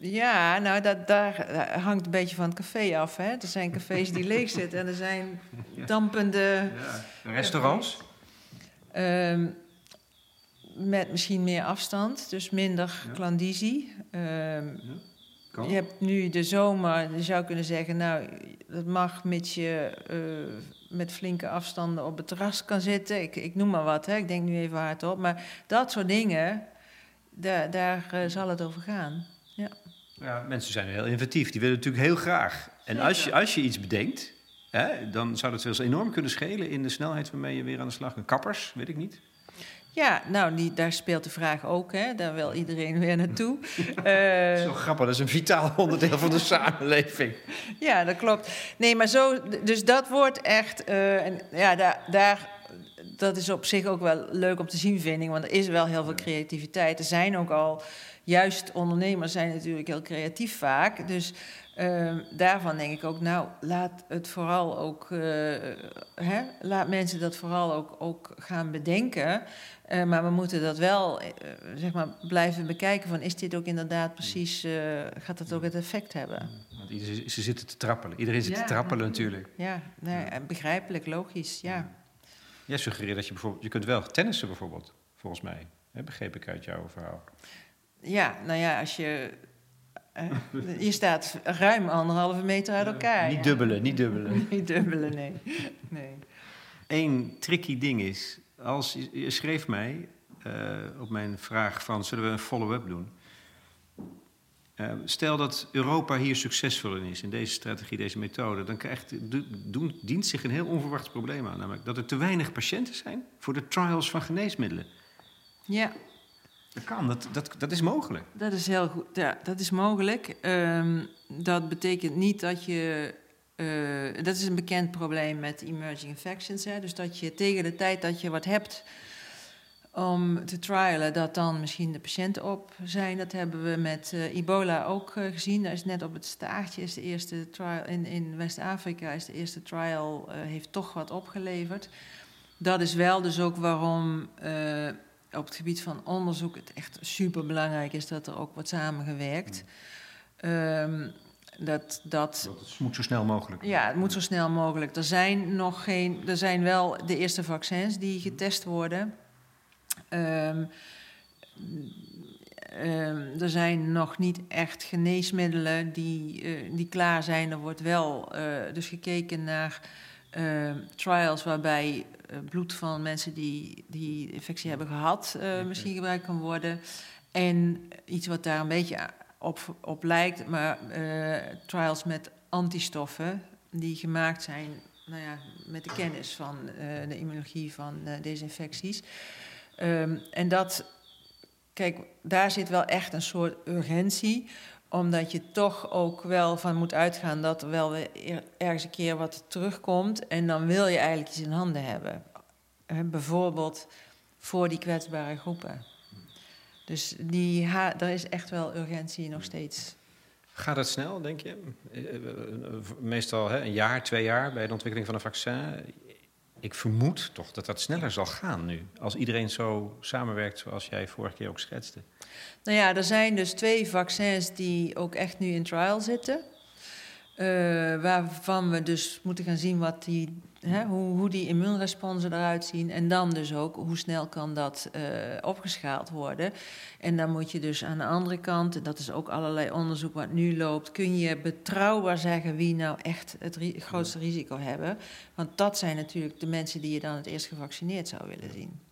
Ja, nou, dat, daar hangt een beetje van het café af. Hè? Er zijn cafés die leeg zitten en er zijn dampende... Ja. Restaurants? Um, met misschien meer afstand, dus minder ja. klandizie. Um, ja, je hebt nu de zomer, je zou kunnen zeggen, nou, dat mag mits je uh, met flinke afstanden op het terras kan zitten. Ik, ik noem maar wat, hè. ik denk nu even hardop. Maar dat soort dingen, daar, daar eh, zal het over gaan. Ja. mensen zijn heel inventief. Die willen natuurlijk heel graag. En als je, als je iets bedenkt, hè, dan zou dat wel eens enorm kunnen schelen in de snelheid waarmee je weer aan de slag gaat. Kappers, weet ik niet. Ja, nou, die, daar speelt de vraag ook, hè. Daar wil iedereen weer naartoe. [LAUGHS] Eh, Zo grappig, dat is een vitaal [LAUGHS] onderdeel van de samenleving. Ja, dat klopt. Nee, maar zo, dus dat wordt echt, eh, en ja, daar, daar, dat is op zich ook wel leuk om te zien, vind ik, want er is wel heel veel creativiteit. Er zijn ook al, juist ondernemers zijn natuurlijk heel creatief vaak, dus uh, daarvan denk ik ook, nou, laat het vooral ook, uh, hè, laat mensen dat vooral ook, ook gaan bedenken. Uh, maar we moeten dat wel, zeg maar, blijven bekijken van, is dit ook inderdaad precies, gaat dat ook het effect hebben? Want iedereen, ze zitten te trappelen. Iedereen zit ja, te trappelen natuurlijk. Ja, nee, begrijpelijk, logisch, ja. Jij suggereert dat je bijvoorbeeld, je kunt wel tennissen bijvoorbeeld, volgens mij. Hè, begreep ik uit jouw verhaal. Ja, nou ja, als je uh, je staat ruim anderhalve meter uit elkaar. niet ja. dubbelen, niet dubbelen. [LAUGHS] niet dubbelen, nee. nee. Eén tricky ding is, als je, je schreef mij uh, op mijn vraag van zullen we een follow-up doen? Uh, stel dat Europa hier succesvol in is, in deze strategie, deze methode, dan krijgt, doen, dient zich een heel onverwachts probleem aan. Namelijk dat er te weinig patiënten zijn voor de trials van geneesmiddelen. Ja. Dat kan, dat, dat, dat is mogelijk. Dat is heel goed, ja, dat is mogelijk. Um, dat betekent niet dat je. Uh, dat is een bekend probleem met emerging infections. Hè, dus dat je tegen de tijd dat je wat hebt om te trialen, dat dan misschien de patiënten op zijn. Dat hebben we met uh, ebola ook uh, gezien. Daar is net op het staartje is de eerste trial in, in West-Afrika is de eerste trial heeft toch wat opgeleverd. Dat is wel dus ook waarom op het gebied van onderzoek het echt super belangrijk is dat er ook wordt samengewerkt. Um, dat, dat, het moet zo snel mogelijk. Ja, het moet zo snel mogelijk. Er zijn nog geen. Er zijn wel de eerste vaccins die getest worden. Um, um, er zijn nog niet echt geneesmiddelen die, uh, die klaar zijn. Er wordt wel uh, dus gekeken naar uh, trials waarbij bloed van mensen die die infectie hebben gehad uh, misschien gebruikt kan worden. En iets wat daar een beetje op, op lijkt, maar trials met antistoffen die gemaakt zijn nou ja, met de kennis van de immunologie van deze infecties. Um, en dat, kijk, daar zit wel echt een soort urgentie omdat je toch ook wel van moet uitgaan dat er wel weer ergens een keer wat terugkomt. En dan wil je eigenlijk iets in handen hebben. bijvoorbeeld voor die kwetsbare groepen. Dus die er is echt wel urgentie nog steeds. Gaat het snel, denk je? Meestal hè, een jaar, twee jaar bij de ontwikkeling van een vaccin ik vermoed toch dat dat sneller zal gaan nu. Als iedereen zo samenwerkt zoals jij vorige keer ook schetste. Nou ja, er zijn dus twee vaccins die ook echt nu in trial zitten. Uh, waarvan we dus moeten gaan zien wat die, hè, hoe, hoe, die immuunresponsen eruit zien. En dan dus ook hoe snel kan dat uh, opgeschaald worden. En dan moet je dus aan de andere kant, en dat is ook allerlei onderzoek wat nu loopt, kun je betrouwbaar zeggen wie nou echt het ri grootste risico hebben. Want dat zijn natuurlijk de mensen die je dan het eerst gevaccineerd zou willen zien.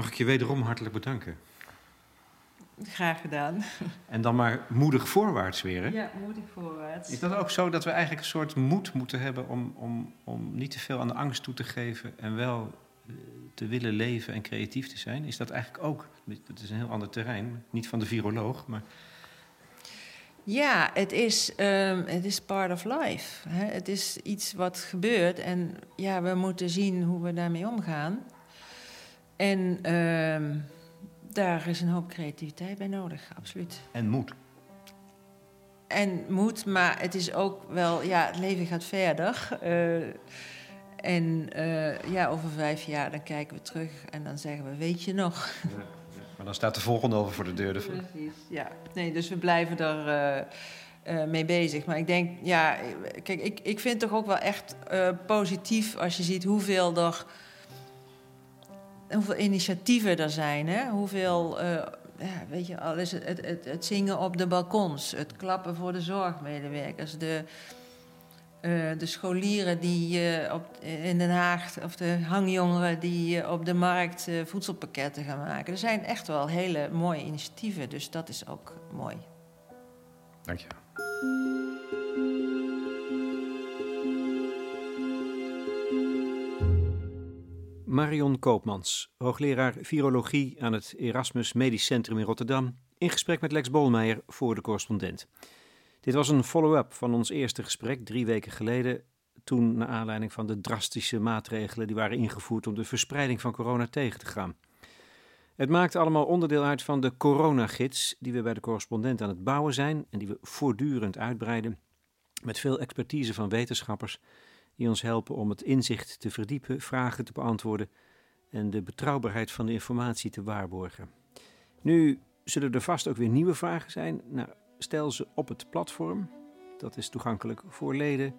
Mag ik je wederom hartelijk bedanken? Graag gedaan. En dan maar moedig voorwaarts weer, hè? Ja, moedig voorwaarts. Is dat ook zo dat we eigenlijk een soort moed moeten hebben om, om, om niet te veel aan de angst toe te geven en wel te willen leven en creatief te zijn? Is dat eigenlijk ook, dat is een heel ander terrein, niet van de viroloog, maar... Ja, het is, um, het is part of life. Hè? Het is iets wat gebeurt en ja, we moeten zien hoe we daarmee omgaan. En... Um, daar is een hoop creativiteit bij nodig, absoluut. En moed. En moed, maar het is ook wel, ja, het leven gaat verder. Uh, en uh, ja, over vijf jaar dan kijken we terug en dan zeggen we, weet je nog? Ja, ja. Maar dan staat de volgende over voor de deur. Precies, ja. Nee, dus we blijven er uh, mee bezig. Maar ik denk, ja, kijk, ik, ik vind het toch ook wel echt positief als je ziet hoeveel er hoeveel initiatieven er zijn. Hè? Hoeveel, uh, ja, weet je, alles het, het, het, zingen op de balkons, het klappen voor de zorgmedewerkers, de, eh, de scholieren die uh, op, in Den Haag, of de hangjongeren die op de markt voedselpakketten gaan maken. Er zijn echt wel hele mooie initiatieven, dus dat is ook mooi. Dank je. Marion Koopmans, hoogleraar virologie aan het Erasmus Medisch Centrum in Rotterdam, in gesprek met Lex Bolmeijer voor de correspondent. Dit was een follow-up van ons eerste gesprek drie weken geleden, toen naar aanleiding van de drastische maatregelen die waren ingevoerd om de verspreiding van corona tegen te gaan. Het maakt allemaal onderdeel uit van de coronagids die we bij de correspondent aan het bouwen zijn en die we voortdurend uitbreiden met veel expertise van wetenschappers die ons helpen om het inzicht te verdiepen, vragen te beantwoorden en de betrouwbaarheid van de informatie te waarborgen. Nu zullen er vast ook weer nieuwe vragen zijn. Nou, stel ze op het platform. Dat is toegankelijk voor leden.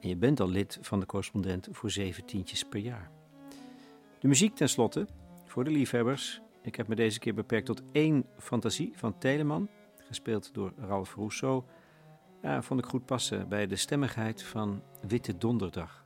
En je bent al lid van de correspondent voor zeven tientjes per jaar. De muziek tenslotte, voor de liefhebbers. Ik heb me deze keer beperkt tot één fantasie van Telemann, gespeeld door Ralph Rousseau. Ja, vond ik goed passen bij de stemmigheid van Witte Donderdag.